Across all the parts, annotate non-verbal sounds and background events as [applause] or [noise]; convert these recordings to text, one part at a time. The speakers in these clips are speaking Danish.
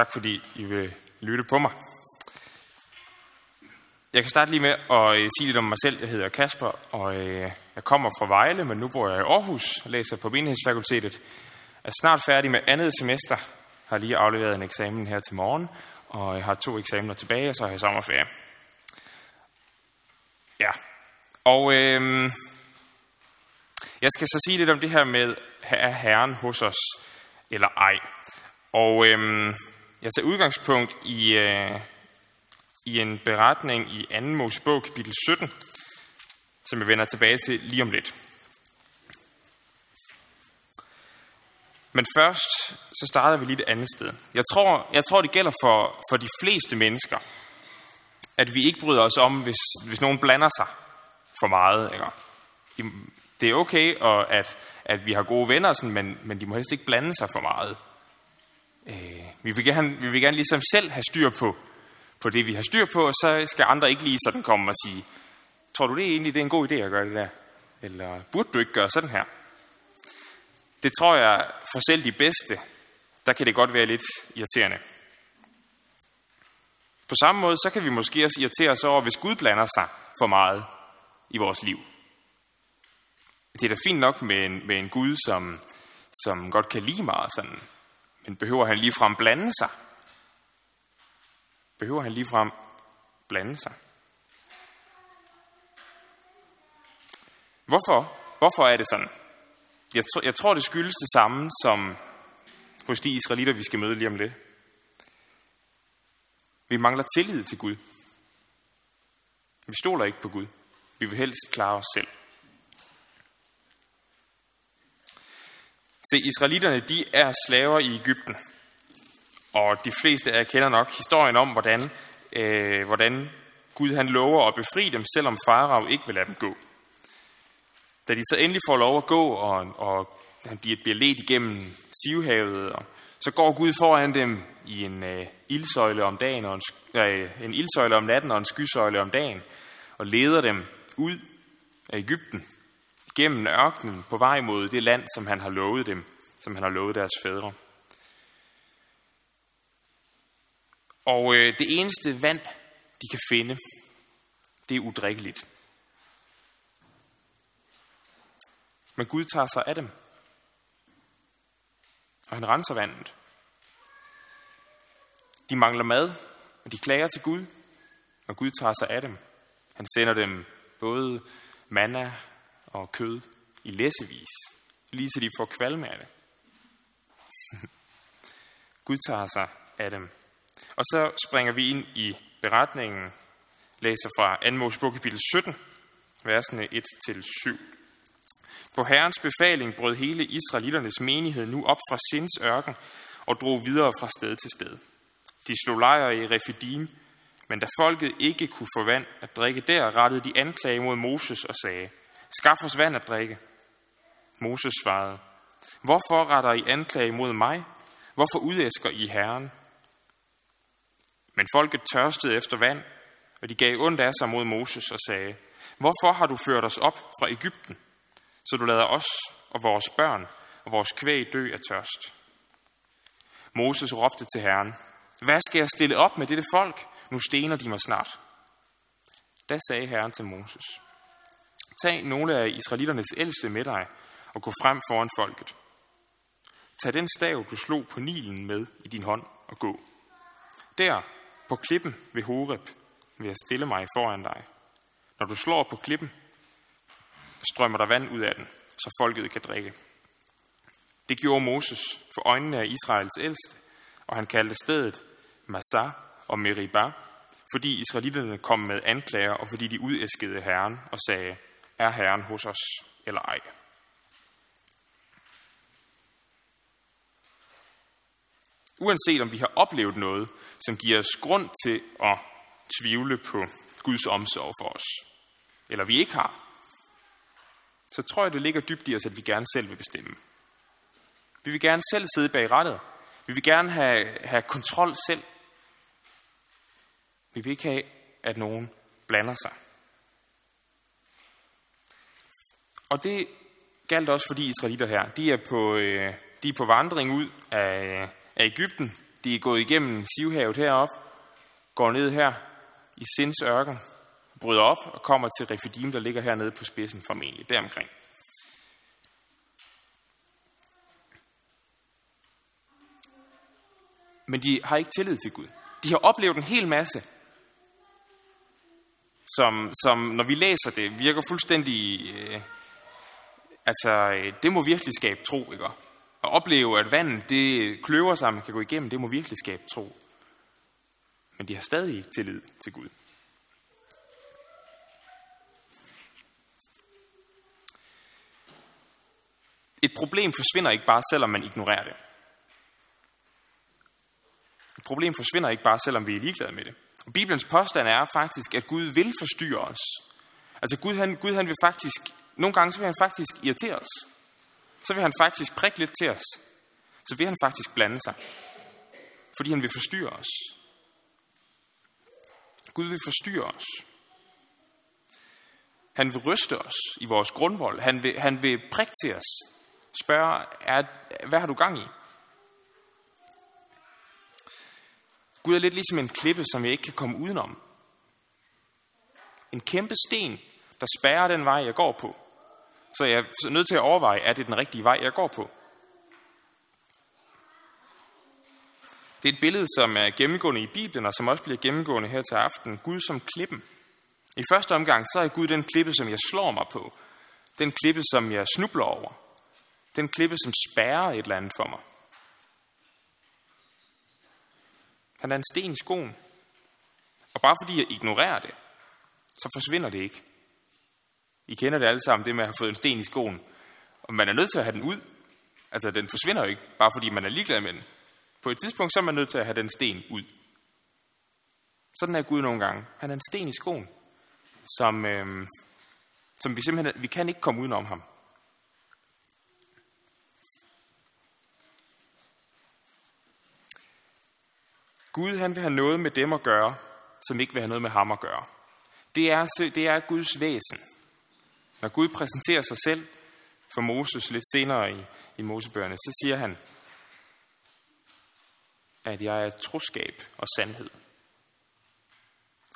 Tak fordi I vil lytte på mig. Jeg kan starte lige med at øh, sige lidt om mig selv. Jeg hedder Kasper, og øh, jeg kommer fra Vejle, men nu bor jeg i Aarhus og læser på Menighedsfakultetet. Jeg er snart færdig med andet semester. Jeg har lige afleveret en eksamen her til morgen, og jeg har to eksamener tilbage, og så har jeg sommerferie. Ja, og øh, jeg skal så sige lidt om det her med, er Herren hos os eller ej? Og øhm, jeg tager udgangspunkt i, øh, i en beretning i 2. Mosebog, kapitel 17, som jeg vender tilbage til lige om lidt. Men først, så starter vi lige et andet sted. Jeg tror, jeg tror det gælder for, for de fleste mennesker, at vi ikke bryder os om, hvis, hvis nogen blander sig for meget. Ikke? Det er okay, og at, at vi har gode venner, sådan, men, men de må helst ikke blande sig for meget. Øh, vi, vil gerne, vi vil gerne ligesom selv have styr på, på det, vi har styr på, og så skal andre ikke lige sådan komme og sige, tror du det er egentlig, det er en god idé at gøre det der? Eller burde du ikke gøre sådan her? Det tror jeg, for selv de bedste, der kan det godt være lidt irriterende. På samme måde, så kan vi måske også irritere os over, hvis Gud blander sig for meget i vores liv. Det er da fint nok med en, med en Gud, som, som godt kan lide mig og sådan, men behøver han ligefrem blande sig? Behøver han ligefrem blande sig? Hvorfor? Hvorfor er det sådan? Jeg, tr- jeg tror, det skyldes det samme som hos de israelitter, vi skal møde lige om lidt. Vi mangler tillid til Gud. Vi stoler ikke på Gud. Vi vil helst klare os selv. Se, israelitterne, de er slaver i Ægypten. Og de fleste af jer kender nok historien om, hvordan, øh, hvordan Gud han lover at befri dem, selvom Farao ikke vil lade dem gå. Da de så endelig får lov at gå, og, og han bliver, bliver ledt igennem Sivhavet, og så går Gud foran dem i en øh, ildsøjle om dagen, og en, øh, en ildsøjle om natten og en skysøjle om dagen, og leder dem ud af Ægypten gennem ørkenen på vej mod det land, som han har lovet dem, som han har lovet deres fædre. Og øh, det eneste vand, de kan finde, det er udrikkeligt. Men Gud tager sig af dem. Og han renser vandet. De mangler mad, og de klager til Gud, og Gud tager sig af dem. Han sender dem både manna og kød i læsevis, lige så de får kvalme af det. [laughs] Gud tager sig af dem. Og så springer vi ind i beretningen, læser fra 2. Mosebog kapitel 17, versene 1-7. På Herrens befaling brød hele Israelitternes menighed nu op fra Sins ørken og drog videre fra sted til sted. De slog lejre i Refidim, men da folket ikke kunne få vand at drikke der, rettede de anklage mod Moses og sagde, Skaf os vand at drikke. Moses svarede, Hvorfor retter I anklage mod mig? Hvorfor udæsker I Herren? Men folket tørstede efter vand, og de gav ondt af sig mod Moses og sagde, Hvorfor har du ført os op fra Ægypten, så du lader os og vores børn og vores kvæg dø af tørst? Moses råbte til Herren, Hvad skal jeg stille op med dette folk? Nu stener de mig snart. Da sagde Herren til Moses, Tag nogle af israeliternes ældste med dig og gå frem foran folket. Tag den stav, du slog på Nilen med i din hånd og gå. Der, på klippen ved Horeb, vil jeg stille mig foran dig. Når du slår på klippen, strømmer der vand ud af den, så folket kan drikke. Det gjorde Moses for øjnene af Israels ældste, og han kaldte stedet Massa og Meribah, fordi israelitterne kom med anklager, og fordi de udæskede Herren og sagde, er Herren hos os eller ej. Uanset om vi har oplevet noget, som giver os grund til at tvivle på Guds omsorg for os, eller vi ikke har, så tror jeg, det ligger dybt i os, at vi gerne selv vil bestemme. Vi vil gerne selv sidde bag rettet. Vi vil gerne have, have kontrol selv. Vi vil ikke have, at nogen blander sig. Og det galt også for de israelitter her. De er på, øh, de er på vandring ud af, af Ægypten. De er gået igennem Sivhavet herop, går ned her i Sins ørken, bryder op og kommer til Refidim, der ligger hernede på spidsen formentlig, deromkring. Men de har ikke tillid til Gud. De har oplevet en hel masse, som, som når vi læser det, virker fuldstændig... Øh, altså, øh, det må virkelig skabe tro, ikke? At opleve, at vandet det kløver sig, man kan gå igennem, det må virkelig skabe tro. Men de har stadig ikke tillid til Gud. Et problem forsvinder ikke bare, selvom man ignorerer det. Et problem forsvinder ikke bare, selvom vi er ligeglade med det. Og Bibelens påstand er faktisk, at Gud vil forstyrre os. Altså Gud, han, Gud han vil faktisk, nogle gange så vil han faktisk irritere os. Så vil han faktisk prikke lidt til os. Så vil han faktisk blande sig. Fordi han vil forstyrre os. Gud vil forstyrre os. Han vil ryste os i vores grundvold. Han vil, han vil prikke til os. Spørge, er, hvad har du gang i? Gud er lidt ligesom en klippe, som jeg ikke kan komme udenom. En kæmpe sten, der spærrer den vej, jeg går på. Så jeg er nødt til at overveje, er det den rigtige vej, jeg går på? Det er et billede, som er gennemgående i Bibelen, og som også bliver gennemgående her til aften. Gud som klippen. I første omgang, så er Gud den klippe, som jeg slår mig på. Den klippe, som jeg snubler over. Den klippe, som spærrer et eller andet for mig. Han er en sten i skoen. Og bare fordi jeg ignorerer det, så forsvinder det ikke. I kender det alle sammen, det med at have fået en sten i skoen. Og man er nødt til at have den ud. Altså, den forsvinder jo ikke, bare fordi man er ligeglad med den. På et tidspunkt, så er man nødt til at have den sten ud. Sådan er Gud nogle gange. Han er en sten i skoen, som, øh, som vi simpelthen, vi kan ikke komme udenom ham. Gud han vil have noget med dem at gøre, som ikke vil have noget med ham at gøre. Det er, det er Guds væsen. Når Gud præsenterer sig selv for Moses lidt senere i, i Mosebøgerne, så siger han, at jeg er troskab og sandhed.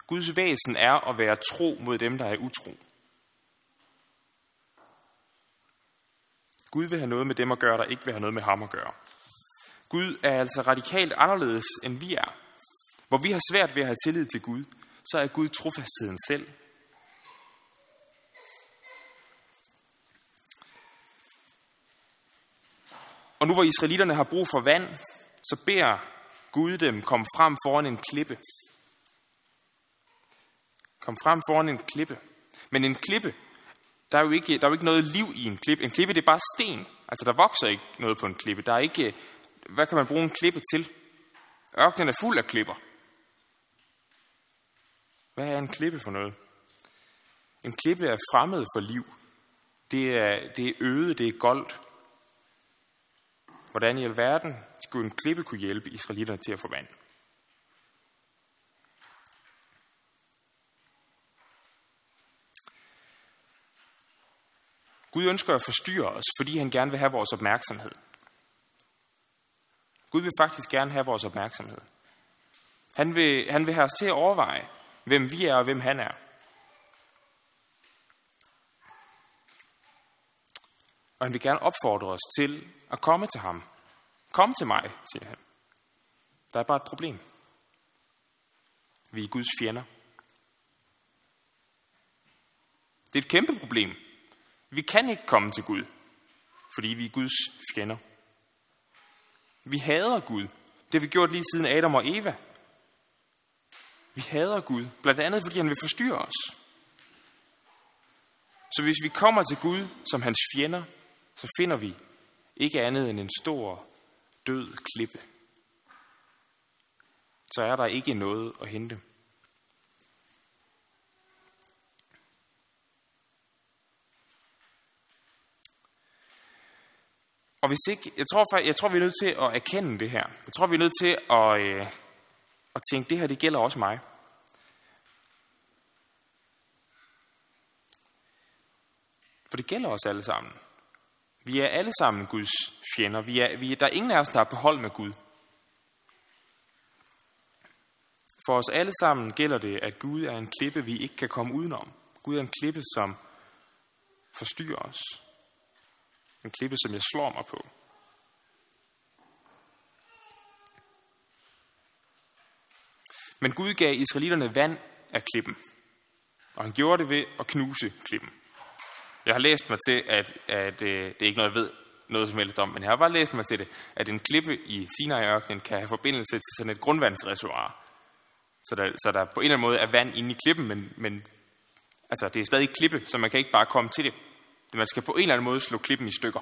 Guds væsen er at være tro mod dem, der er utro. Gud vil have noget med dem at gøre, der ikke vil have noget med ham at gøre. Gud er altså radikalt anderledes, end vi er. Hvor vi har svært ved at have tillid til Gud, så er Gud trofastheden selv. Og nu hvor israelitterne har brug for vand, så beder Gud dem komme frem foran en klippe. Kom frem foran en klippe. Men en klippe, der er jo ikke, der er jo ikke noget liv i en klippe. En klippe, det er bare sten. Altså, der vokser ikke noget på en klippe. Der er ikke, hvad kan man bruge en klippe til? Ørkenen er fuld af klipper. Hvad er en klippe for noget? En klippe er fremmed for liv. Det er, det er øde, det er goldt. Hvordan i alverden skulle en klippe kunne hjælpe israelitterne til at få vand? Gud ønsker at forstyrre os, fordi han gerne vil have vores opmærksomhed. Gud vil faktisk gerne have vores opmærksomhed. Han vil, han vil have os til at overveje, hvem vi er og hvem han er. Og han vil gerne opfordre os til at komme til ham. Kom til mig, siger han. Der er bare et problem. Vi er Guds fjender. Det er et kæmpe problem. Vi kan ikke komme til Gud, fordi vi er Guds fjender. Vi hader Gud. Det har vi gjort lige siden Adam og Eva. Vi hader Gud, blandt andet fordi han vil forstyrre os. Så hvis vi kommer til Gud som hans fjender, så finder vi ikke andet end en stor, død klippe. Så er der ikke noget at hente. Og hvis ikke, jeg tror, jeg tror, vi er nødt til at erkende det her. Jeg tror, vi er nødt til at, øh, at tænke, det her, det gælder også mig. For det gælder os alle sammen. Vi er alle sammen Guds fjender. Vi er, vi, der er ingen af os, der er på hold med Gud. For os alle sammen gælder det, at Gud er en klippe, vi ikke kan komme udenom. Gud er en klippe, som forstyrrer os. En klippe, som jeg slår mig på. Men Gud gav israelitterne vand af klippen, og han gjorde det ved at knuse klippen. Jeg har læst mig til, at, at øh, det er ikke noget, jeg ved noget som helst om, men jeg har bare læst mig til det, at en klippe i Sinai-ørkenen kan have forbindelse til sådan et grundvandsreservoir. Så der, så der på en eller anden måde er vand inde i klippen, men, men altså, det er stadig klippe, så man kan ikke bare komme til det. Man skal på en eller anden måde slå klippen i stykker.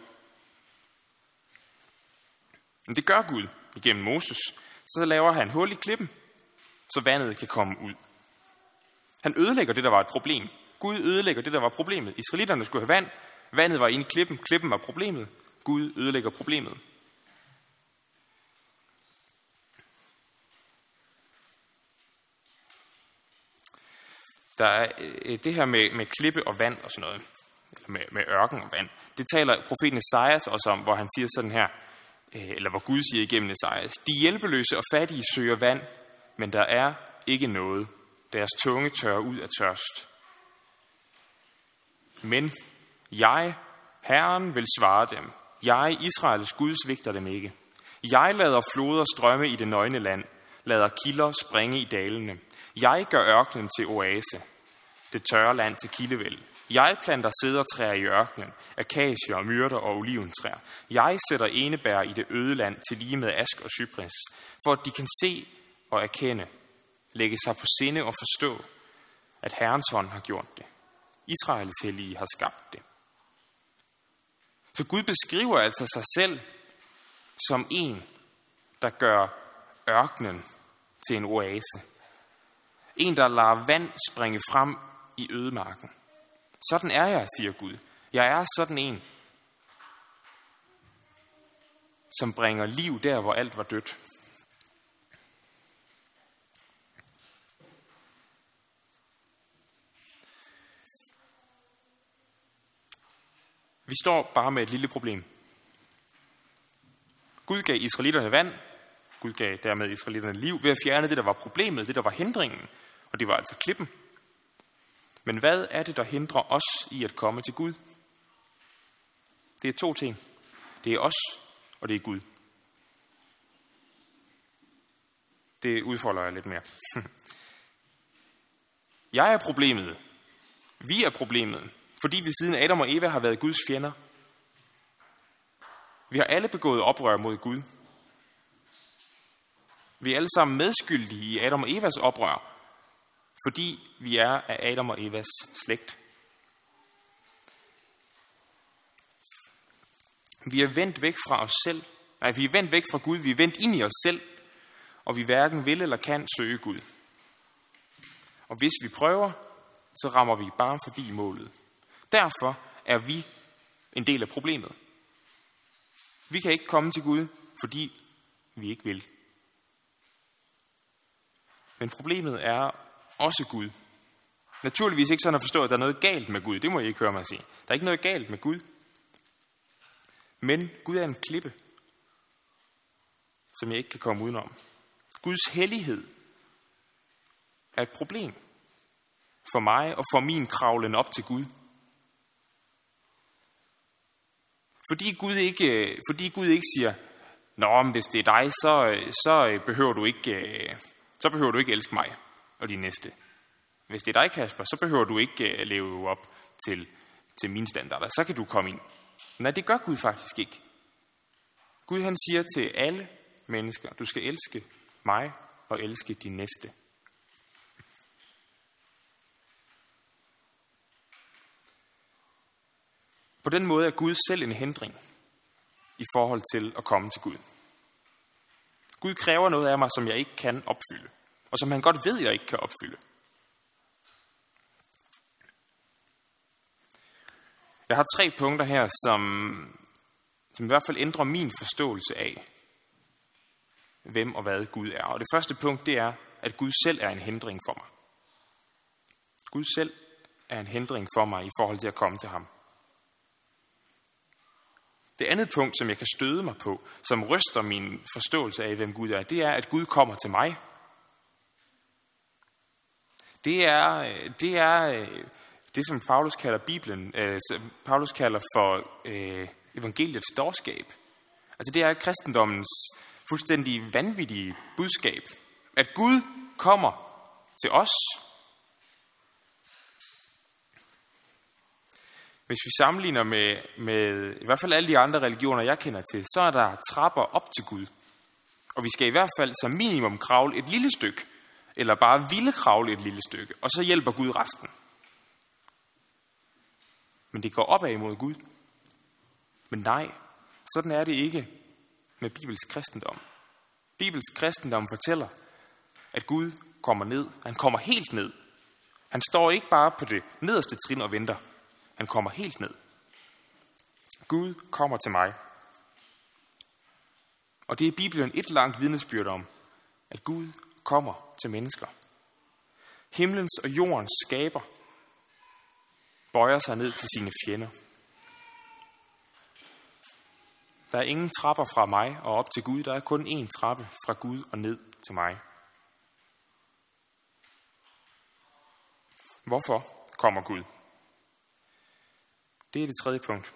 Men det gør Gud igennem Moses. Så laver han hul i klippen, så vandet kan komme ud. Han ødelægger det, der var et problem. Gud ødelægger det, der var problemet. Israelitterne skulle have vand. Vandet var inde i klippen. Klippen var problemet. Gud ødelægger problemet. Der er øh, det her med, med klippe og vand og sådan noget, eller med, med ørken og vand, det taler profeten Esajas også om, hvor han siger sådan her, øh, eller hvor Gud siger igennem Esajas, de hjælpeløse og fattige søger vand, men der er ikke noget. Deres tunge tørrer ud af tørst. Men jeg, Herren, vil svare dem. Jeg, Israels Gud, svigter dem ikke. Jeg lader floder strømme i det nøgne land, lader kilder springe i dalene. Jeg gør ørkenen til oase, det tørre land til kildevæld. Jeg planter sædertræer i ørkenen, akacier, myrter og oliventræer. Jeg sætter enebær i det øde land til lige med ask og cypris, for at de kan se og erkende, lægge sig på sinde og forstå, at Herrens hånd har gjort det. Israels hellige har skabt det. Så Gud beskriver altså sig selv som en, der gør ørkenen til en oase. En, der lader vand springe frem i ødemarken. Sådan er jeg, siger Gud. Jeg er sådan en, som bringer liv der, hvor alt var dødt. Vi står bare med et lille problem. Gud gav israelitterne vand. Gud gav dermed israelitterne liv ved at fjerne det, der var problemet, det, der var hindringen. Og det var altså klippen. Men hvad er det, der hindrer os i at komme til Gud? Det er to ting. Det er os, og det er Gud. Det udfolder jeg lidt mere. [laughs] Jeg er problemet. Vi er problemet. Fordi vi siden Adam og Eva har været Guds fjender. Vi har alle begået oprør mod Gud. Vi er alle sammen medskyldige i Adam og Evas oprør, fordi vi er af Adam og Evas slægt. Vi er vendt væk fra os selv. Nej, vi er vendt væk fra Gud. Vi er vendt ind i os selv. Og vi hverken vil eller kan søge Gud. Og hvis vi prøver, så rammer vi bare forbi målet. Derfor er vi en del af problemet. Vi kan ikke komme til Gud, fordi vi ikke vil. Men problemet er også Gud. Naturligvis ikke sådan at forstå, at der er noget galt med Gud. Det må I ikke høre mig sige. Der er ikke noget galt med Gud. Men Gud er en klippe, som jeg ikke kan komme udenom. Guds hellighed er et problem for mig og for min kravlen op til Gud. Fordi Gud ikke, øh, fordi Gud ikke siger, Nå, men hvis det er dig, så, øh, så, øh, behøver du ikke, så behøver du ikke elske mig og de næste. Hvis det er dig, Kasper, så behøver du ikke leve op til, til mine standarder. Så kan du komme ind. Nej, det gør Gud faktisk ikke. Gud han siger til alle mennesker, du skal elske mig og elske din næste. På den måde er Gud selv en hindring i forhold til at komme til Gud. Gud kræver noget af mig, som jeg ikke kan opfylde, og som han godt ved, jeg ikke kan opfylde. Jeg har tre punkter her, som, som i hvert fald ændrer min forståelse af, hvem og hvad Gud er. Og det første punkt, det er, at Gud selv er en hindring for mig. Gud selv er en hindring for mig i forhold til at komme til ham. Det andet punkt, som jeg kan støde mig på, som ryster min forståelse af, hvem Gud er, det er, at Gud kommer til mig. det er, det er det, som Paulus kalder Bibelen, øh, Paulus kalder for øh, evangeliets dårskab. Altså det er kristendommens fuldstændig vanvittige budskab. At Gud kommer til os. Hvis vi sammenligner med, med i hvert fald alle de andre religioner, jeg kender til, så er der trapper op til Gud. Og vi skal i hvert fald som minimum kravle et lille stykke, eller bare ville kravle et lille stykke, og så hjælper Gud resten. Men det går opad imod Gud. Men nej, sådan er det ikke med Bibels kristendom. Bibels kristendom fortæller, at Gud kommer ned. Han kommer helt ned. Han står ikke bare på det nederste trin og venter. Han kommer helt ned. Gud kommer til mig. Og det er Bibelen et langt vidnesbyrd om, at Gud kommer til mennesker. Himlens og jordens skaber bøjer sig ned til sine fjender. Der er ingen trapper fra mig og op til Gud. Der er kun én trappe fra Gud og ned til mig. Hvorfor kommer Gud? Det er det tredje punkt.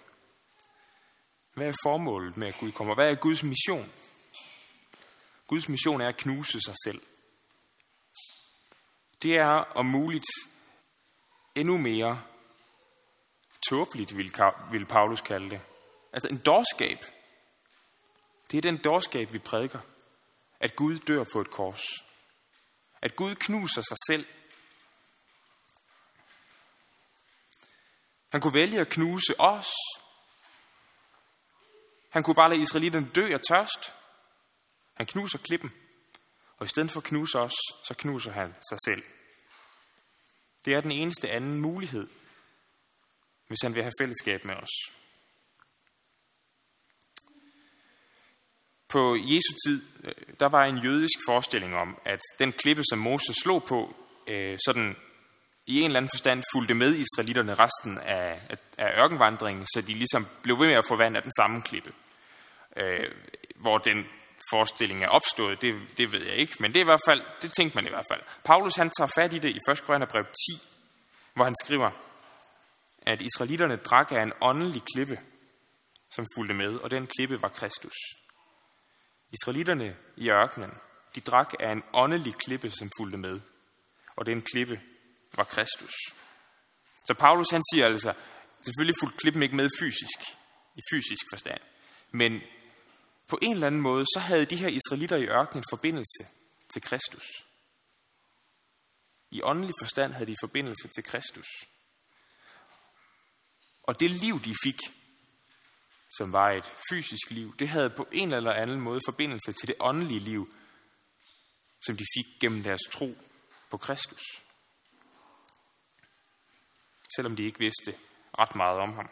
Hvad er formålet med, at Gud kommer? Hvad er Guds mission? Guds mission er at knuse sig selv. Det er om muligt endnu mere tåbeligt, vil Paulus kalde det. Altså en dårskab. Det er den dårskab, vi prædiker. At Gud dør på et kors. At Gud knuser sig selv. Han kunne vælge at knuse os. Han kunne bare lade israelitterne dø af tørst. Han knuser klippen. Og i stedet for at knuse os, så knuser han sig selv. Det er den eneste anden mulighed, hvis han vil have fællesskab med os. På Jesu tid, øh, der var en jødisk forestilling om, at den klippe, som Moses slog på, øh, sådan i en eller anden forstand fulgte med israelitterne resten af, af ørkenvandringen, så de ligesom blev ved med at få vand af den samme klippe. Øh, hvor den forestilling er opstået, det, det ved jeg ikke, men det, er i hvert fald, det tænkte man i hvert fald. Paulus han tager fat i det i 1. Korintherbrev 10, hvor han skriver, at israelitterne drak af en åndelig klippe, som fulgte med, og den klippe var Kristus. Israelitterne i ørkenen, de drak af en åndelig klippe, som fulgte med, og den klippe var Kristus. Så Paulus han siger altså, selvfølgelig fulgte klippen ikke med fysisk, i fysisk forstand, men på en eller anden måde, så havde de her israelitter i ørkenen forbindelse til Kristus. I åndelig forstand havde de forbindelse til Kristus. Og det liv, de fik, som var et fysisk liv, det havde på en eller anden måde forbindelse til det åndelige liv, som de fik gennem deres tro på Kristus. Selvom de ikke vidste ret meget om ham.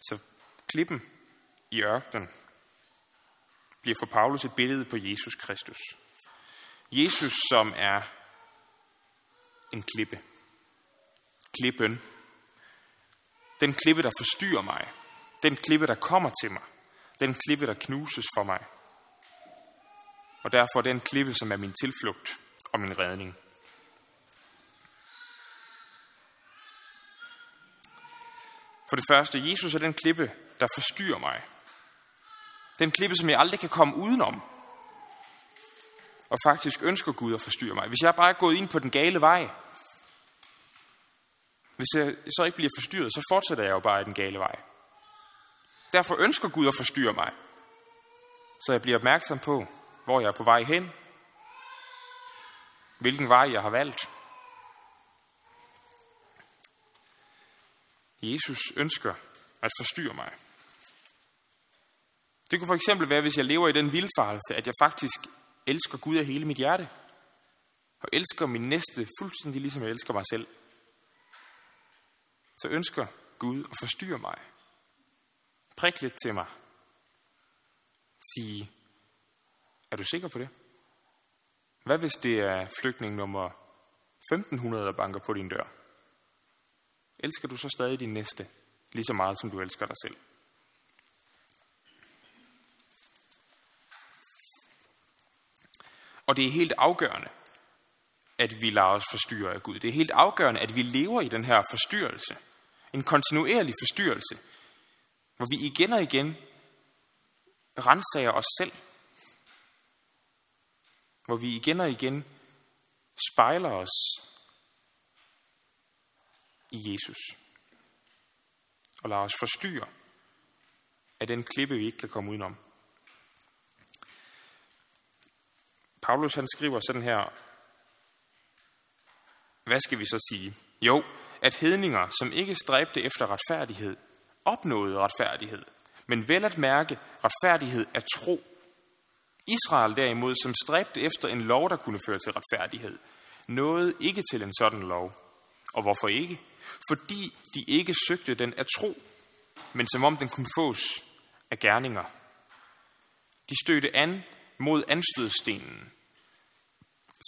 Så klippen i ørkenen bliver for Paulus et billede på Jesus Kristus. Jesus, som er en klippe. Klippen. Den klippe, der forstyrrer mig. Den klippe, der kommer til mig. Den klippe, der knuses for mig. Og derfor den klippe, som er min tilflugt og min redning. For det første, Jesus er den klippe, der forstyrrer mig. Den klippe, som jeg aldrig kan komme udenom. Og faktisk ønsker Gud at forstyrre mig. Hvis jeg bare er gået ind på den gale vej, hvis jeg så ikke bliver forstyrret, så fortsætter jeg jo bare i den gale vej. Derfor ønsker Gud at forstyrre mig, så jeg bliver opmærksom på, hvor jeg er på vej hen, hvilken vej jeg har valgt. Jesus ønsker at forstyrre mig. Det kunne for eksempel være, hvis jeg lever i den vildfarelse, at jeg faktisk elsker Gud af hele mit hjerte, og elsker min næste fuldstændig ligesom jeg elsker mig selv så ønsker Gud at forstyrre mig. Prik lidt til mig. Sige, er du sikker på det? Hvad hvis det er flygtning nummer 1500, der banker på din dør? Elsker du så stadig din næste, lige så meget som du elsker dig selv? Og det er helt afgørende, at vi lader os forstyrre af Gud. Det er helt afgørende, at vi lever i den her forstyrrelse. En kontinuerlig forstyrrelse, hvor vi igen og igen renser os selv. Hvor vi igen og igen spejler os i Jesus. Og lader os forstyrre af den klippe, vi ikke kan komme udenom. Paulus han skriver sådan her, hvad skal vi så sige? Jo, at hedninger, som ikke stræbte efter retfærdighed, opnåede retfærdighed, men vel at mærke retfærdighed af tro. Israel derimod, som stræbte efter en lov, der kunne føre til retfærdighed, nåede ikke til en sådan lov. Og hvorfor ikke? Fordi de ikke søgte den af tro, men som om den kunne fås af gerninger. De stødte an mod anstødstenen,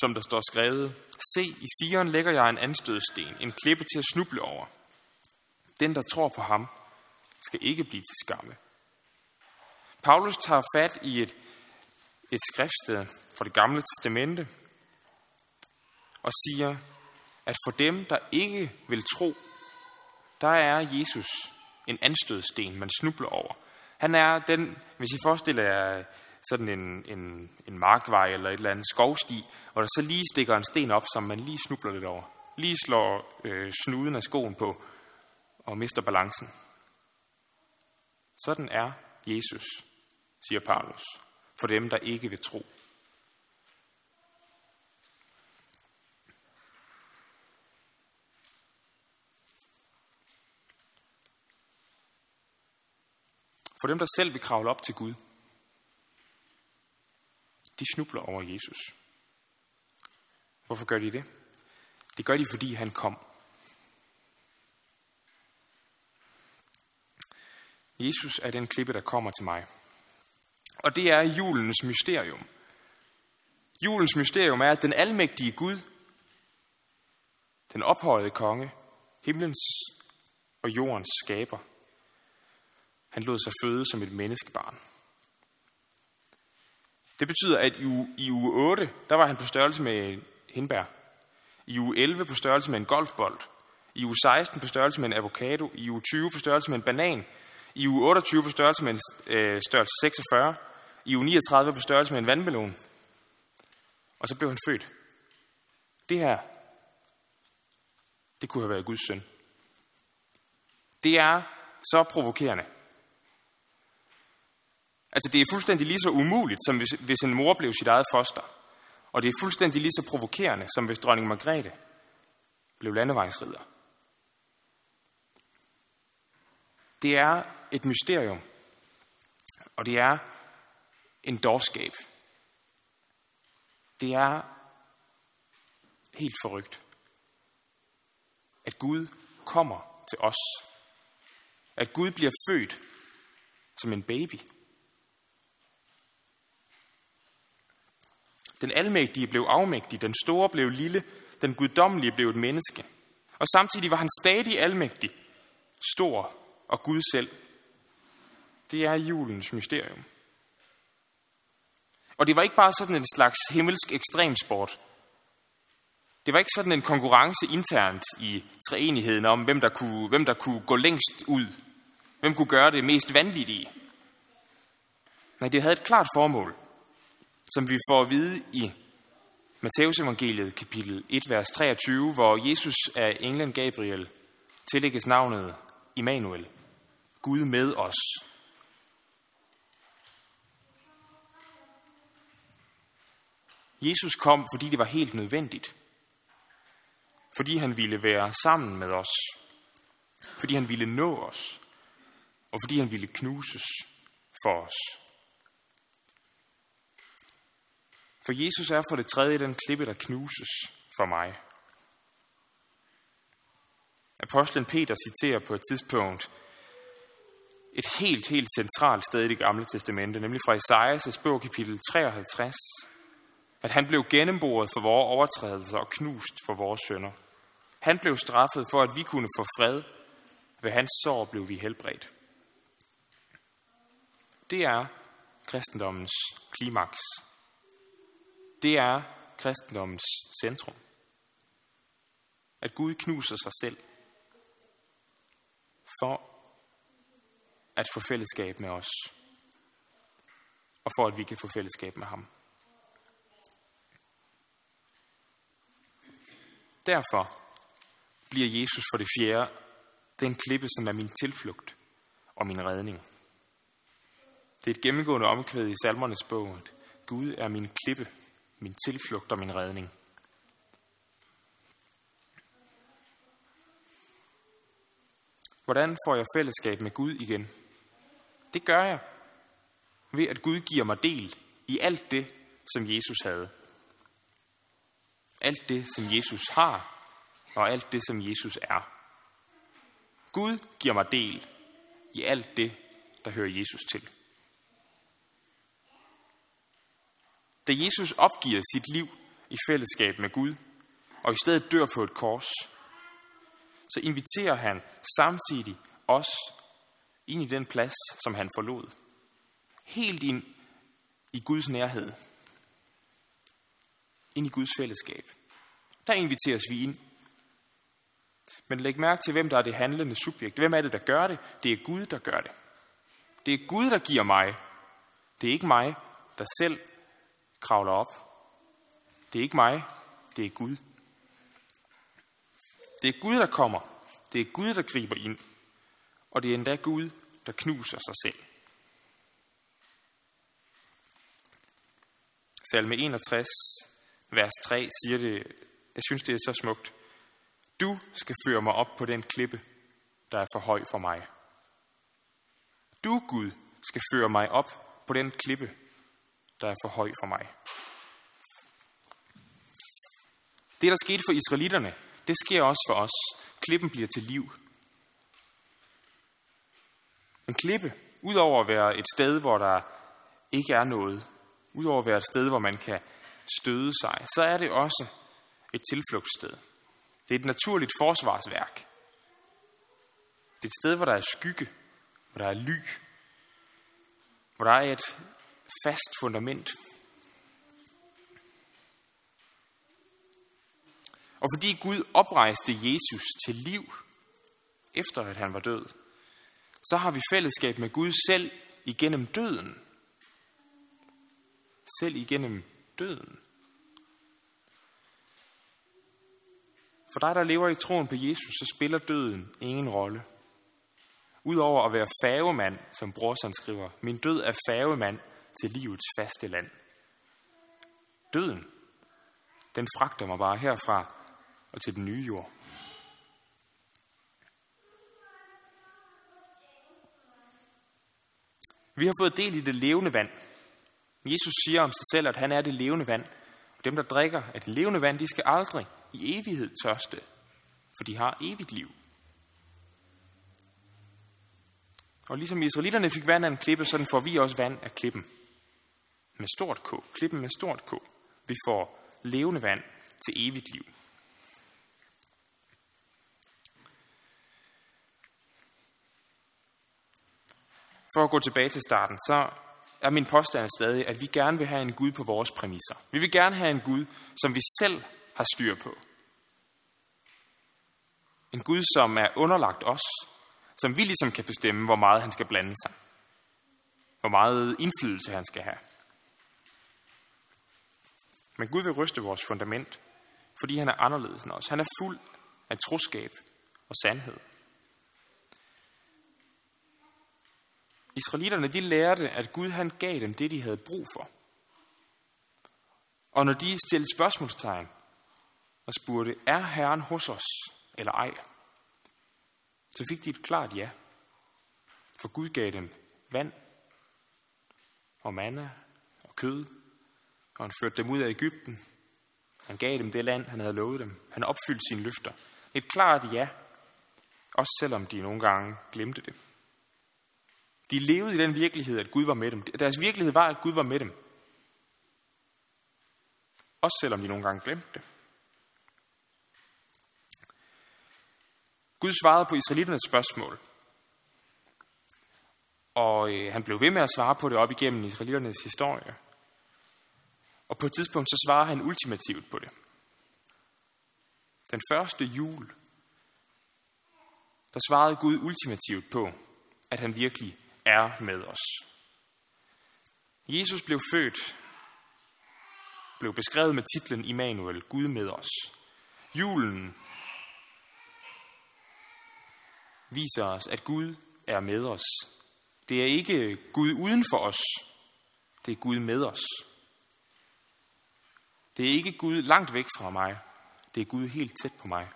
som der står skrevet, Se, i Sion lægger jeg en anstødsten, en klippe til at snuble over. Den, der tror på ham, skal ikke blive til skamme. Paulus tager fat i et, et skriftsted fra det gamle testamente og siger, at for dem, der ikke vil tro, der er Jesus en anstødsten, man snubler over. Han er den, hvis I forestiller jer sådan en, en, en markvej eller et eller andet skovsti, hvor der så lige stikker en sten op, som man lige snubler lidt over. Lige slår øh, snuden af skoen på og mister balancen. Sådan er Jesus, siger Paulus, for dem, der ikke vil tro. For dem, der selv vil kravle op til Gud, de snubler over Jesus. Hvorfor gør de det? Det gør de, fordi han kom. Jesus er den klippe, der kommer til mig. Og det er julens mysterium. Julens mysterium er, at den almægtige Gud, den ophøjede konge, himlens og jordens skaber, han lod sig føde som et menneskebarn. Det betyder, at i uge, i uge 8, der var han på størrelse med en hindbær. I uge 11 på størrelse med en golfbold. I uge 16 på størrelse med en avocado. I uge 20 på størrelse med en banan. I uge 28 på størrelse med en øh, størrelse 46. I uge 39 på størrelse med en vandmelon. Og så blev han født. Det her, det kunne have været Guds søn. Det er så provokerende. Altså det er fuldstændig lige så umuligt, som hvis, hvis en mor blev sit eget foster. Og det er fuldstændig lige så provokerende, som hvis dronning Margrethe blev landevejsridder. Det er et mysterium, og det er en dårskab. Det er helt forrygt, at Gud kommer til os. At Gud bliver født som en baby. Den almægtige blev afmægtig, den store blev lille, den guddommelige blev et menneske. Og samtidig var han stadig almægtig, stor og Gud selv. Det er julens mysterium. Og det var ikke bare sådan en slags himmelsk ekstremsport. Det var ikke sådan en konkurrence internt i treenigheden om, hvem der kunne, hvem der kunne gå længst ud. Hvem kunne gøre det mest vanvittige. Nej, det havde et klart formål – som vi får at vide i Matteus evangeliet kapitel 1, vers 23, hvor Jesus af englen Gabriel tillægges navnet Immanuel, Gud med os. Jesus kom, fordi det var helt nødvendigt. Fordi han ville være sammen med os. Fordi han ville nå os. Og fordi han ville knuses for os. For Jesus er for det tredje den klippe, der knuses for mig. Apostlen Peter citerer på et tidspunkt et helt, helt centralt sted i det gamle testamente, nemlig fra Esajas bog kapitel 53, at han blev gennemboret for vores overtrædelser og knust for vores sønder. Han blev straffet for, at vi kunne få fred. Ved hans sår blev vi helbredt. Det er kristendommens klimaks Det er kristendommens centrum. At Gud knuser sig selv for at få fællesskab med os. Og for at vi kan få fællesskab med ham. Derfor bliver Jesus for det fjerde den klippe, som er min tilflugt og min redning. Det er et gennemgående omkvæd i salmernes bog, at Gud er min klippe, min tilflugt og min redning. Hvordan får jeg fællesskab med Gud igen? Det gør jeg ved, at Gud giver mig del i alt det, som Jesus havde. Alt det, som Jesus har, og alt det, som Jesus er. Gud giver mig del i alt det, der hører Jesus til. Da Jesus opgiver sit liv i fællesskab med Gud, og i stedet dør på et kors, så inviterer han samtidig os ind i den plads, som han forlod. Helt ind i Guds nærhed. Ind i Guds fællesskab. Der inviteres vi ind. Men læg mærke til, hvem der er det handlende subjekt. Hvem er det, der gør det? Det er Gud, der gør det. Det er Gud, der giver mig. Det er ikke mig, der selv kravler op. Det er ikke mig, det er Gud. Det er Gud, der kommer. Det er Gud, der griber ind. Og det er endda Gud, der knuser sig selv. Salme 61, vers 3 siger det, jeg synes det er så smukt. Du skal føre mig op på den klippe, der er for høj for mig. Du, Gud, skal føre mig op på den klippe, der er for høj for mig. Det, der skete for israelitterne, det sker også for os. Klippen bliver til liv. En klippe, udover at være et sted, hvor der ikke er noget, udover at være et sted, hvor man kan støde sig, så er det også et tilflugtssted. Det er et naturligt forsvarsværk. Det er et sted, hvor der er skygge, hvor der er ly, hvor der er et fast fundament. Og fordi Gud oprejste Jesus til liv, efter at han var død, så har vi fællesskab med Gud selv igennem døden. Selv igennem døden. For dig, der lever i troen på Jesus, så spiller døden ingen rolle. Udover at være fagemand, som brorsan skriver, min død er fagemand til livets faste land. Døden, den fragter mig bare herfra og til den nye jord. Vi har fået del i det levende vand. Jesus siger om sig selv, at han er det levende vand. Og dem, der drikker af det levende vand, de skal aldrig i evighed tørste, for de har evigt liv. Og ligesom israelitterne fik vand af en klippe, sådan får vi også vand af klippen. Med stort K. Klippen med stort K. Vi får levende vand til evigt liv. For at gå tilbage til starten, så er min påstand stadig, at vi gerne vil have en Gud på vores præmisser. Vi vil gerne have en Gud, som vi selv har styr på. En Gud, som er underlagt os, som vi ligesom kan bestemme, hvor meget han skal blande sig. Hvor meget indflydelse han skal have. Men Gud vil ryste vores fundament, fordi han er anderledes end os. Han er fuld af troskab og sandhed. Israelitterne de lærte, at Gud han gav dem det, de havde brug for. Og når de stillede spørgsmålstegn og spurgte, er Herren hos os eller ej, så fik de et klart ja. For Gud gav dem vand og manna og kød, og han førte dem ud af Ægypten. Han gav dem det land, han havde lovet dem. Han opfyldte sine løfter. Et klart ja, også selvom de nogle gange glemte det. De levede i den virkelighed, at Gud var med dem. Deres virkelighed var, at Gud var med dem. Også selvom de nogle gange glemte det. Gud svarede på israeliternes spørgsmål. Og øh, han blev ved med at svare på det op igennem israeliternes historie. Og på et tidspunkt så svarer han ultimativt på det. Den første jul, der svarede Gud ultimativt på, at han virkelig er med os. Jesus blev født, blev beskrevet med titlen Immanuel, Gud med os. Julen viser os, at Gud er med os. Det er ikke Gud uden for os, det er Gud med os. Det er ikke Gud langt væk fra mig, det er Gud helt tæt på mig.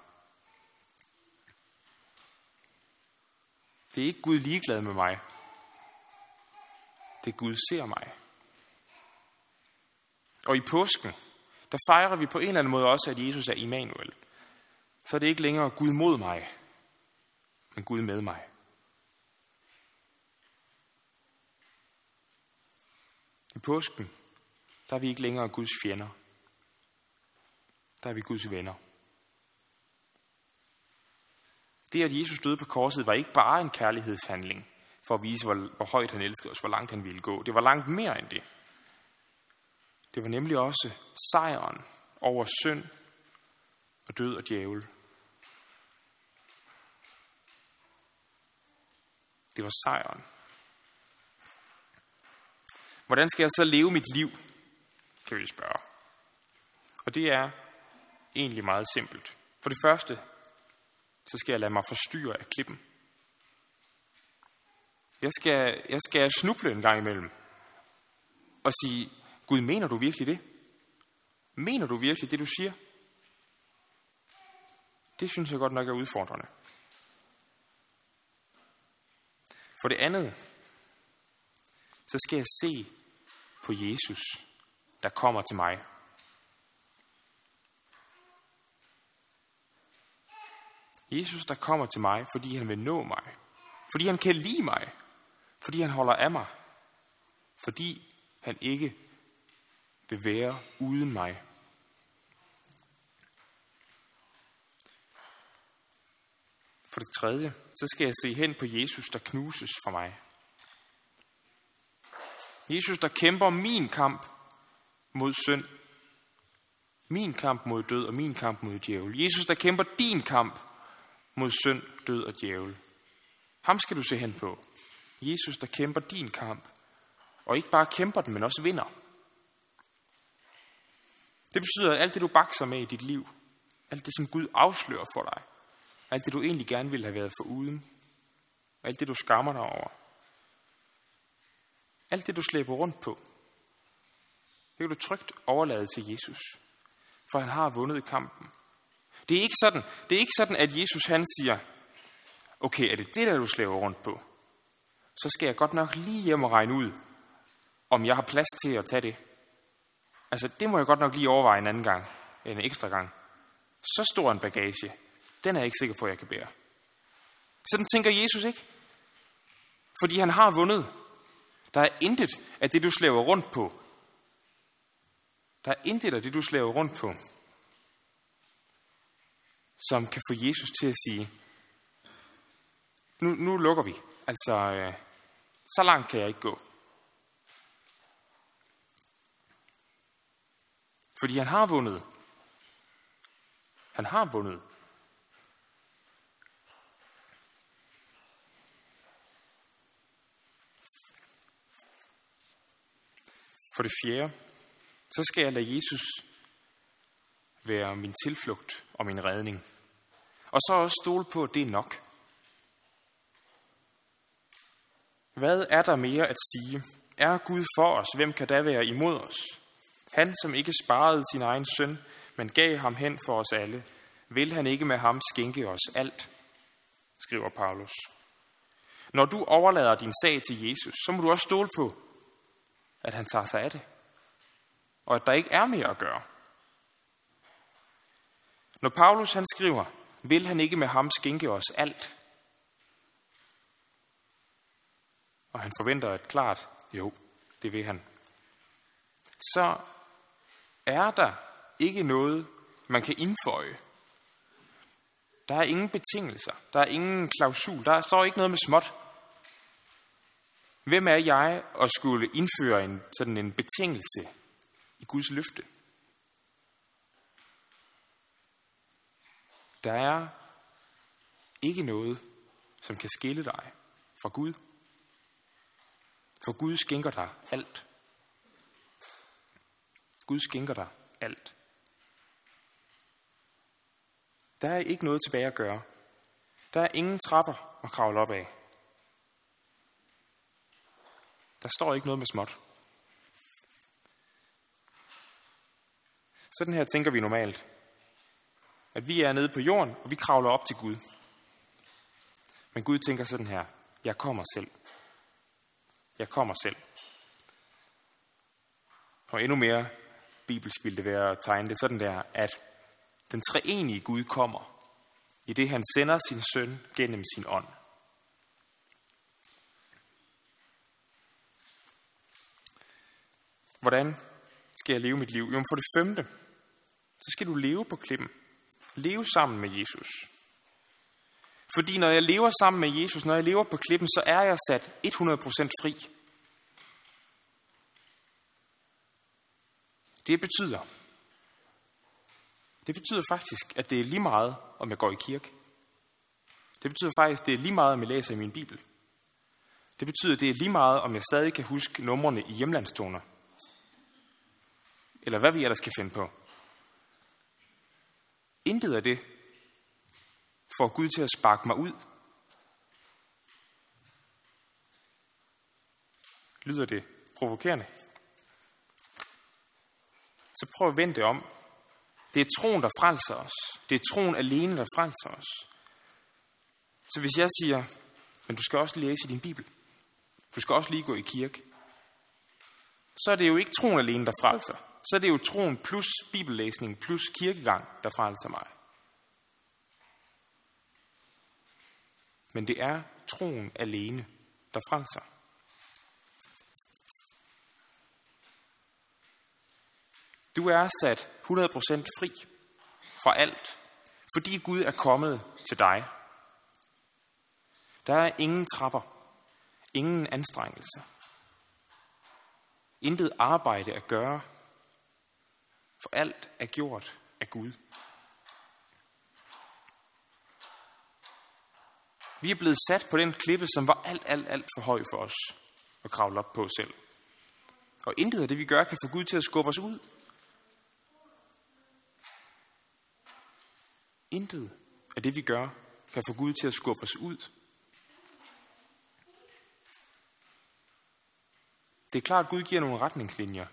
Det er ikke Gud ligeglad med mig. Det Gud ser mig. Og i påsken, der fejrer vi på en eller anden måde også, at Jesus er Immanuel. Så er det ikke længere Gud mod mig, men Gud med mig. I påsken, der er vi ikke længere Guds fjender. Der er vi Guds venner. Det, at Jesus døde på korset, var ikke bare en kærlighedshandling for at vise, hvor, hvor højt han elskede os, hvor langt han ville gå. Det var langt mere end det. Det var nemlig også sejren over synd og død og djævel. Det var sejren. Hvordan skal jeg så leve mit liv, kan vi spørge. Og det er egentlig meget simpelt. For det første, så skal jeg lade mig forstyrre af klippen. Jeg skal, jeg skal snuble en gang imellem og sige, Gud, mener du virkelig det? Mener du virkelig det, du siger? Det synes jeg godt nok er udfordrende. For det andet, så skal jeg se på Jesus, der kommer til mig. Jesus, der kommer til mig, fordi han vil nå mig. Fordi han kan lide mig. Fordi han holder af mig. Fordi han ikke vil være uden mig. For det tredje, så skal jeg se hen på Jesus, der knuses for mig. Jesus, der kæmper min kamp mod synd. Min kamp mod død og min kamp mod djævel. Jesus, der kæmper din kamp mod synd, død og djævel. Ham skal du se hen på. Jesus, der kæmper din kamp. Og ikke bare kæmper den, men også vinder. Det betyder, at alt det, du bakser med i dit liv, alt det, som Gud afslører for dig, alt det, du egentlig gerne ville have været for uden, alt det, du skammer dig over, alt det, du slæber rundt på, det kan du trygt overlade til Jesus, for han har vundet kampen. Det er ikke sådan, det er ikke sådan at Jesus han siger, okay, er det det, der du slæber rundt på? Så skal jeg godt nok lige hjem og regne ud, om jeg har plads til at tage det. Altså, det må jeg godt nok lige overveje en anden gang, en ekstra gang. Så stor en bagage, den er jeg ikke sikker på, at jeg kan bære. Sådan tænker Jesus ikke. Fordi han har vundet. Der er intet af det, du slæver rundt på. Der er intet af det, du slæver rundt på, som kan få Jesus til at sige, nu, nu lukker vi. Altså, øh, så langt kan jeg ikke gå. Fordi han har vundet. Han har vundet. For det fjerde, så skal jeg lade Jesus være min tilflugt og min redning. Og så også stole på, at det er nok. Hvad er der mere at sige? Er Gud for os? Hvem kan da være imod os? Han, som ikke sparede sin egen søn, men gav ham hen for os alle, vil han ikke med ham skænke os alt, skriver Paulus. Når du overlader din sag til Jesus, så må du også stole på, at han tager sig af det, og at der ikke er mere at gøre. Når Paulus han skriver, vil han ikke med ham skænke os alt, og han forventer et klart, jo, det vil han, så er der ikke noget, man kan indføje. Der er ingen betingelser. Der er ingen klausul. Der står ikke noget med småt. Hvem er jeg at skulle indføre en, sådan en betingelse i Guds løfte. Der er ikke noget, som kan skille dig fra Gud. For Gud skænker dig alt. Gud skænker dig alt. Der er ikke noget tilbage at gøre. Der er ingen trapper at kravle op af. Der står ikke noget med småt. Sådan her tænker vi normalt. At vi er nede på jorden, og vi kravler op til Gud. Men Gud tænker sådan her. Jeg kommer selv. Jeg kommer selv. Og endnu mere bibelsk ville det være at tegne det sådan der, at den treenige Gud kommer, i det han sender sin søn gennem sin ånd. Hvordan skal jeg leve mit liv? Jo, for det femte, så skal du leve på klippen. Leve sammen med Jesus. Fordi når jeg lever sammen med Jesus, når jeg lever på klippen, så er jeg sat 100% fri. Det betyder, det betyder faktisk, at det er lige meget, om jeg går i kirke. Det betyder faktisk, at det er lige meget, om jeg læser i min bibel. Det betyder, at det er lige meget, om jeg stadig kan huske numrene i hjemlandstoner. Eller hvad vi ellers skal finde på. Intet af det får Gud til at sparke mig ud. Lyder det provokerende? Så prøv at vende det om. Det er troen, der frelser os. Det er troen alene, der frelser os. Så hvis jeg siger, men du skal også læse din bibel. Du skal også lige gå i kirke. Så er det jo ikke troen alene, der frelser. Så er det jo troen plus bibellæsning plus kirkegang, der frelser mig. Men det er troen alene, der frelser. Du er sat 100% fri fra alt, fordi Gud er kommet til dig. Der er ingen trapper, ingen anstrengelse, intet arbejde at gøre, for alt er gjort af Gud. Vi er blevet sat på den klippe, som var alt, alt, alt for høj for os at kravle op på selv. Og intet af det, vi gør, kan få Gud til at skubbe os ud. Intet af det, vi gør, kan få Gud til at skubbe os ud. Det er klart, at Gud giver nogle retningslinjer.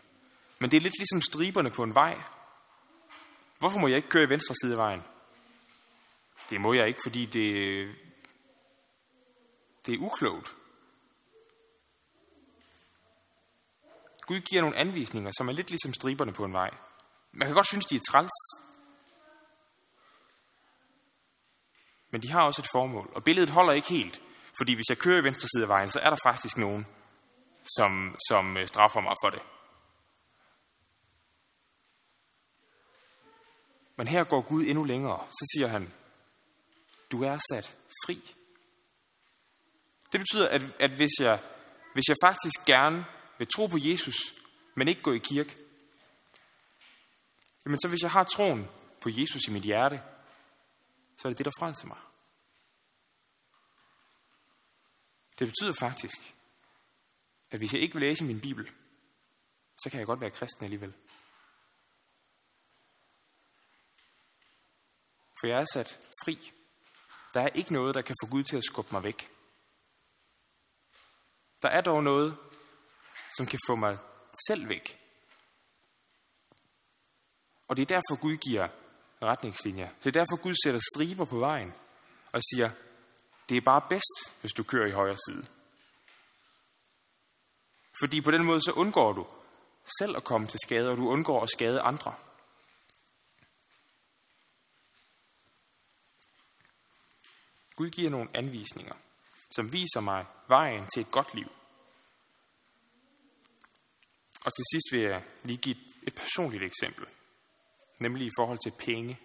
Men det er lidt ligesom striberne på en vej. Hvorfor må jeg ikke køre i venstre side af vejen? Det må jeg ikke, fordi det, det er uklogt. Gud giver nogle anvisninger, som er lidt ligesom striberne på en vej. Man kan godt synes, de er træls. Men de har også et formål. Og billedet holder ikke helt. Fordi hvis jeg kører i venstre side af vejen, så er der faktisk nogen, som, som øh, straffer mig for det. Men her går Gud endnu længere. Så siger han, du er sat fri. Det betyder, at, at hvis, jeg, hvis jeg faktisk gerne vil tro på Jesus, men ikke gå i kirke, jamen så hvis jeg har troen på Jesus i mit hjerte, så er det det, der frelser mig. Det betyder faktisk, at hvis jeg ikke vil læse min bibel, så kan jeg godt være kristen alligevel. For jeg er sat fri. Der er ikke noget, der kan få Gud til at skubbe mig væk. Der er dog noget, som kan få mig selv væk. Og det er derfor Gud giver retningslinjer. Det er derfor Gud sætter striber på vejen og siger, det er bare bedst, hvis du kører i højre side. Fordi på den måde så undgår du selv at komme til skade, og du undgår at skade andre. Gud giver nogle anvisninger, som viser mig vejen til et godt liv. Og til sidst vil jeg lige give et personligt eksempel, nemlig i forhold til penge.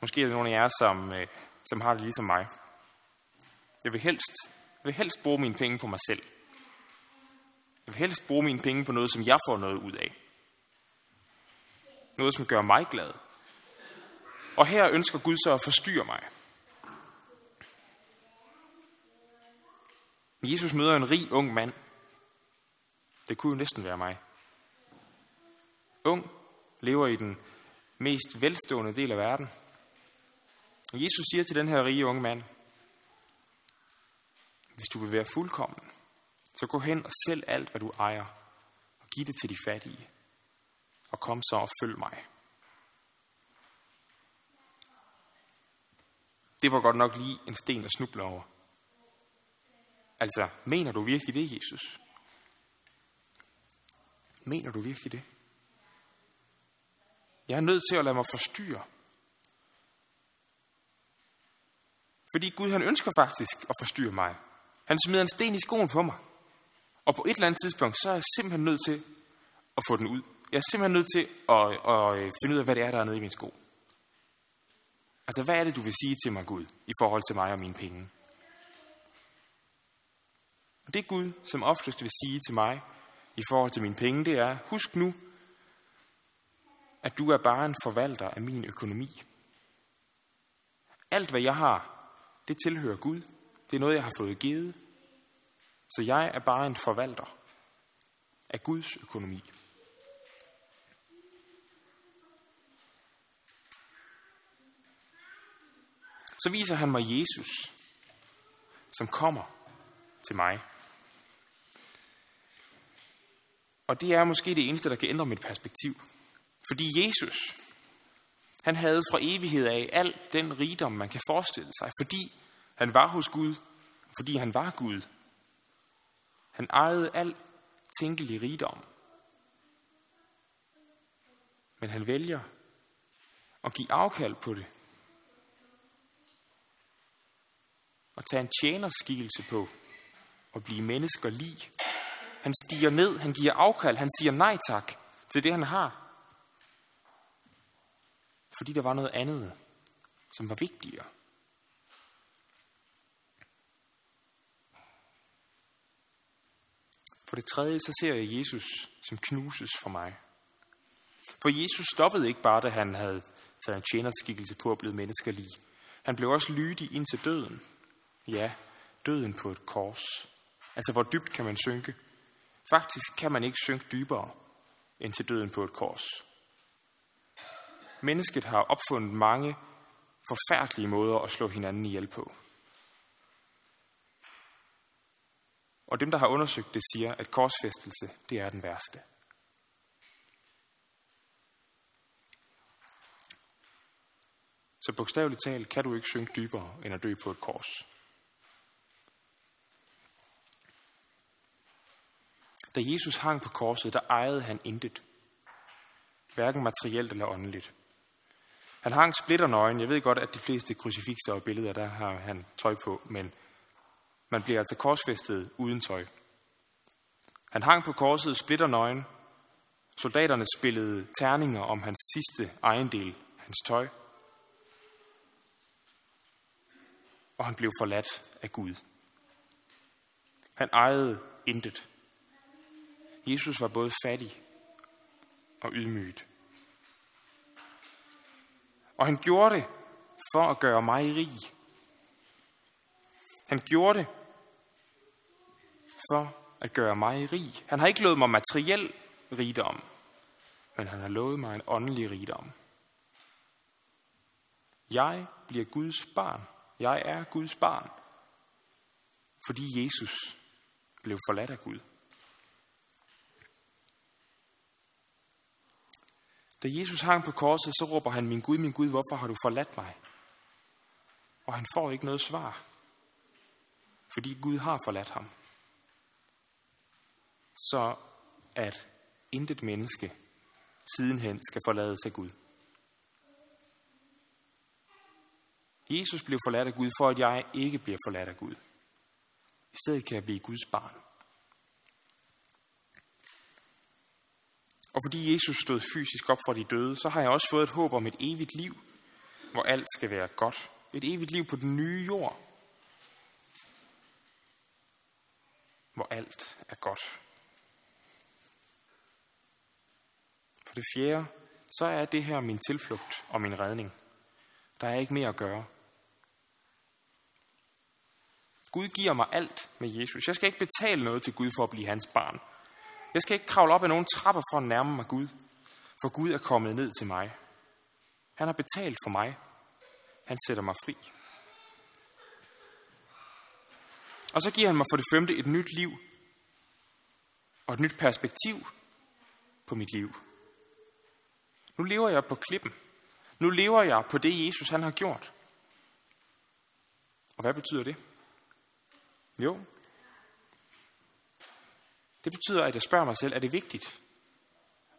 Måske er der nogle af jer, som, øh, som har det ligesom mig. Jeg vil helst, jeg vil helst bruge mine penge på mig selv. Jeg vil helst bruge mine penge på noget, som jeg får noget ud af. Noget, som gør mig glad. Og her ønsker Gud så at forstyrre mig. Jesus møder en rig ung mand. Det kunne jo næsten være mig. Ung, lever i den mest velstående del af verden. Og Jesus siger til den her rige unge mand, hvis du vil være fuldkommen, så gå hen og sælg alt, hvad du ejer, og giv det til de fattige. Og kom så og følg mig. Det var godt nok lige en sten at snuble over. Altså, mener du virkelig det, Jesus? Mener du virkelig det? Jeg er nødt til at lade mig forstyrre. Fordi Gud han ønsker faktisk at forstyrre mig. Han smider en sten i skoen på mig. Og på et eller andet tidspunkt, så er jeg simpelthen nødt til at få den ud. Jeg er simpelthen nødt til at, at øh, finde ud af, hvad det er, der er nede i min sko. Altså, hvad er det, du vil sige til mig, Gud, i forhold til mig og mine penge? Og det Gud, som oftest vil sige til mig i forhold til mine penge, det er, husk nu, at du er bare en forvalter af min økonomi. Alt, hvad jeg har, det tilhører Gud. Det er noget, jeg har fået givet. Så jeg er bare en forvalter af Guds økonomi. Så viser han mig Jesus, som kommer til mig. Og det er måske det eneste, der kan ændre mit perspektiv. Fordi Jesus, han havde fra evighed af al den rigdom, man kan forestille sig, fordi han var hos Gud, fordi han var Gud. Han ejede al tænkelig rigdom. Men han vælger at give afkald på det. Og tage en tjenerskikkelse på og blive mennesker lig. Han stiger ned, han giver afkald, han siger nej tak til det, han har. Fordi der var noget andet, som var vigtigere. For det tredje, så ser jeg Jesus som knuses for mig. For Jesus stoppede ikke bare, da han havde taget en tjenerskikkelse på og blevet menneskerlig. Han blev også lydig ind til døden. Ja, døden på et kors. Altså, hvor dybt kan man synke? Faktisk kan man ikke synke dybere end til døden på et kors. Mennesket har opfundet mange forfærdelige måder at slå hinanden ihjel på. Og dem, der har undersøgt det, siger, at korsfæstelse, det er den værste. Så bogstaveligt talt kan du ikke synke dybere end at dø på et kors. Da Jesus hang på korset, der ejede han intet. Hverken materielt eller åndeligt. Han hang splitternøgen. Jeg ved godt, at de fleste krucifixer og billeder, der har han tøj på, men man bliver altså korsfæstet uden tøj. Han hang på korset splitternøgen. Soldaterne spillede terninger om hans sidste ejendel, hans tøj. Og han blev forladt af Gud. Han ejede intet. Jesus var både fattig og ydmygt. Og han gjorde det for at gøre mig rig. Han gjorde det for at gøre mig rig. Han har ikke lovet mig materiel rigdom, men han har lovet mig en åndelig rigdom. Jeg bliver Guds barn. Jeg er Guds barn, fordi Jesus blev forladt af Gud. Da Jesus hang på korset, så råber han, min Gud, min Gud, hvorfor har du forladt mig? Og han får ikke noget svar, fordi Gud har forladt ham. Så at intet menneske sidenhen skal forlade sig Gud. Jesus blev forladt af Gud, for at jeg ikke bliver forladt af Gud. I stedet kan jeg blive Guds barn. Og fordi Jesus stod fysisk op fra de døde, så har jeg også fået et håb om et evigt liv, hvor alt skal være godt. Et evigt liv på den nye jord, hvor alt er godt. For det fjerde, så er det her min tilflugt og min redning. Der er ikke mere at gøre. Gud giver mig alt med Jesus. Jeg skal ikke betale noget til Gud for at blive hans barn. Jeg skal ikke kravle op ad nogen trapper for at nærme mig Gud, for Gud er kommet ned til mig. Han har betalt for mig. Han sætter mig fri. Og så giver han mig for det femte et nyt liv og et nyt perspektiv på mit liv. Nu lever jeg på klippen. Nu lever jeg på det, Jesus han har gjort. Og hvad betyder det? Jo, det betyder, at jeg spørger mig selv, er det vigtigt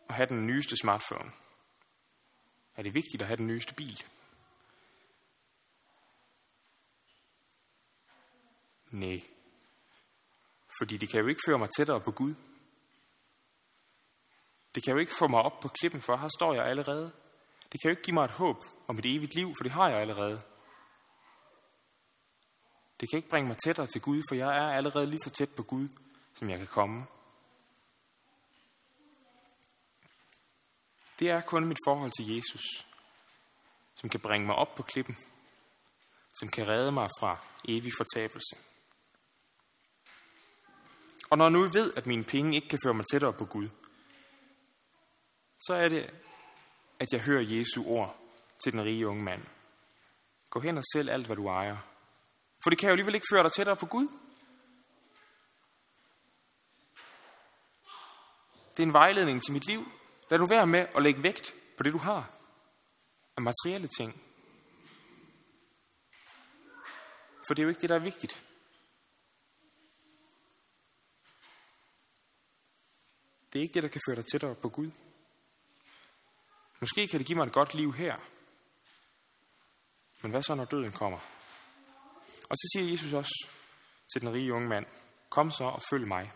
at have den nyeste smartphone? Er det vigtigt at have den nyeste bil? Nej. Fordi det kan jo ikke føre mig tættere på Gud. Det kan jo ikke få mig op på klippen, for her står jeg allerede. Det kan jo ikke give mig et håb om et evigt liv, for det har jeg allerede. Det kan ikke bringe mig tættere til Gud, for jeg er allerede lige så tæt på Gud, som jeg kan komme. Det er kun mit forhold til Jesus, som kan bringe mig op på klippen, som kan redde mig fra evig fortabelse. Og når nu jeg ved, at mine penge ikke kan føre mig tættere på Gud, så er det, at jeg hører Jesu ord til den rige unge mand. Gå hen og sælg alt, hvad du ejer. For det kan jo alligevel ikke føre dig tættere på Gud. Det er en vejledning til mit liv. Lad du være med at lægge vægt på det, du har af materielle ting. For det er jo ikke det, der er vigtigt. Det er ikke det, der kan føre dig tættere på Gud. Måske kan det give mig et godt liv her. Men hvad så, når døden kommer? Og så siger Jesus også til den rige unge mand, kom så og følg mig.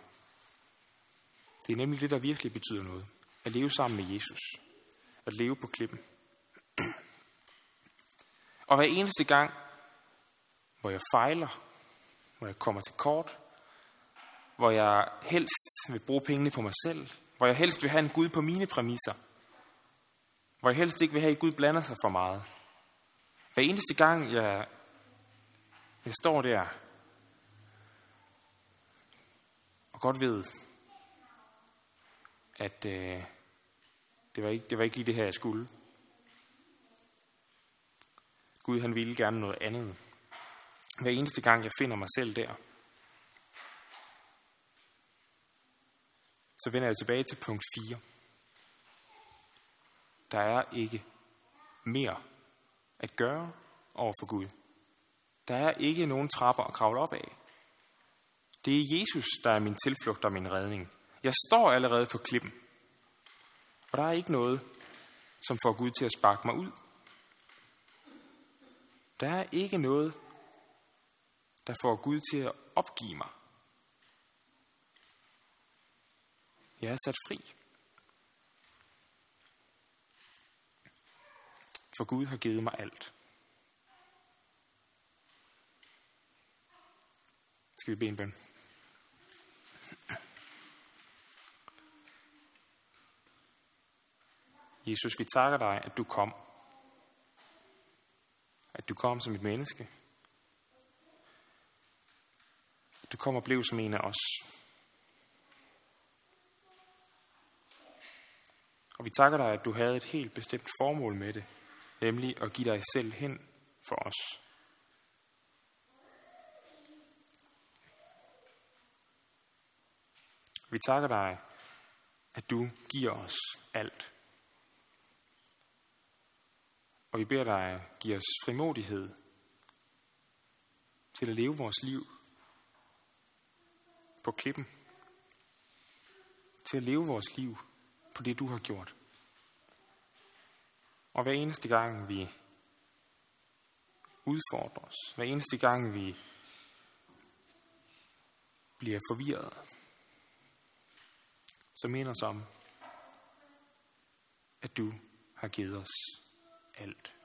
Det er nemlig det, der virkelig betyder noget. At leve sammen med Jesus. At leve på klippen. Og hver eneste gang, hvor jeg fejler, hvor jeg kommer til kort, hvor jeg helst vil bruge pengene på mig selv, hvor jeg helst vil have en Gud på mine præmisser, hvor jeg helst ikke vil have, at Gud blander sig for meget. Hver eneste gang, jeg, jeg står der og godt ved, at øh, det, var ikke, det var ikke lige det her, jeg skulle. Gud han ville gerne noget andet. Hver eneste gang, jeg finder mig selv der, så vender jeg tilbage til punkt 4. Der er ikke mere at gøre over for Gud. Der er ikke nogen trapper at kravle op af. Det er Jesus, der er min tilflugt og min redning. Jeg står allerede på klippen. Og der er ikke noget, som får Gud til at sparke mig ud. Der er ikke noget, der får Gud til at opgive mig. Jeg er sat fri. For Gud har givet mig alt. Skal vi bede en bøn? Jesus, vi takker dig, at du kom. At du kom som et menneske. At du kom og blev som en af os. Og vi takker dig, at du havde et helt bestemt formål med det, nemlig at give dig selv hen for os. Vi takker dig, at du giver os alt. Og vi beder dig, give os frimodighed til at leve vores liv på klippen. Til at leve vores liv på det, du har gjort. Og hver eneste gang vi udfordrer os, hver eneste gang vi bliver forvirret, så minder os om, at du har givet os alt.